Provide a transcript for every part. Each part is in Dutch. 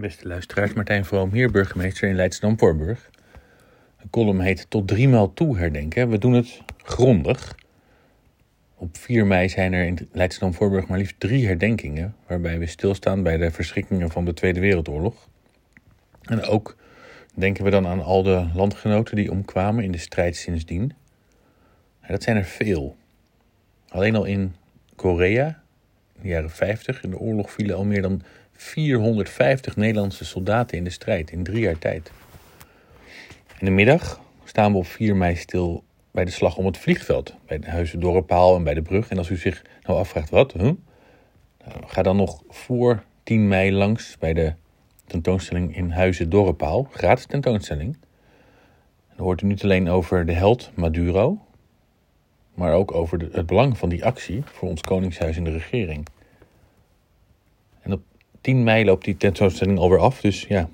Beste luisteraars, Martijn Vroom hier, burgemeester in Leidschendam-Voorburg. De column heet Tot driemaal toe herdenken. We doen het grondig. Op 4 mei zijn er in Leidschendam-Voorburg maar liefst drie herdenkingen... waarbij we stilstaan bij de verschrikkingen van de Tweede Wereldoorlog. En ook denken we dan aan al de landgenoten die omkwamen in de strijd sindsdien. dat zijn er veel. Alleen al in Korea, in de jaren 50, in de oorlog vielen al meer dan 450 Nederlandse soldaten in de strijd in drie jaar tijd. In de middag staan we op 4 mei stil bij de slag om het vliegveld, bij de Huizen Dorrepaal en bij de brug. En als u zich nou afvraagt wat? Nou, ga dan nog voor 10 mei langs bij de tentoonstelling in Huizen Dorrepaal, gratis tentoonstelling. Dan hoort u niet alleen over de held Maduro, maar ook over het belang van die actie voor ons Koningshuis en de regering. En op 10 mei loopt die tentoonstelling alweer af, dus ja,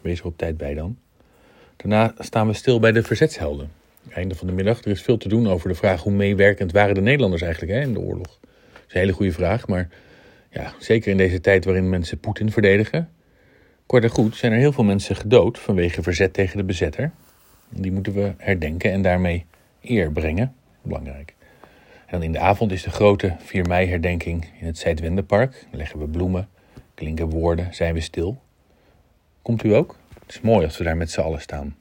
wees er op tijd bij dan. Daarna staan we stil bij de verzetshelden. Einde van de middag. Er is veel te doen over de vraag hoe meewerkend waren de Nederlanders eigenlijk hè, in de oorlog. Dat is een hele goede vraag, maar ja, zeker in deze tijd waarin mensen Poetin verdedigen. Kort en goed zijn er heel veel mensen gedood vanwege verzet tegen de bezetter. Die moeten we herdenken en daarmee eer brengen. Belangrijk. En in de avond is de grote 4 mei herdenking in het Zuidwendepark. Dan leggen we bloemen, klinken woorden, zijn we stil. Komt u ook? Het is mooi als we daar met z'n allen staan.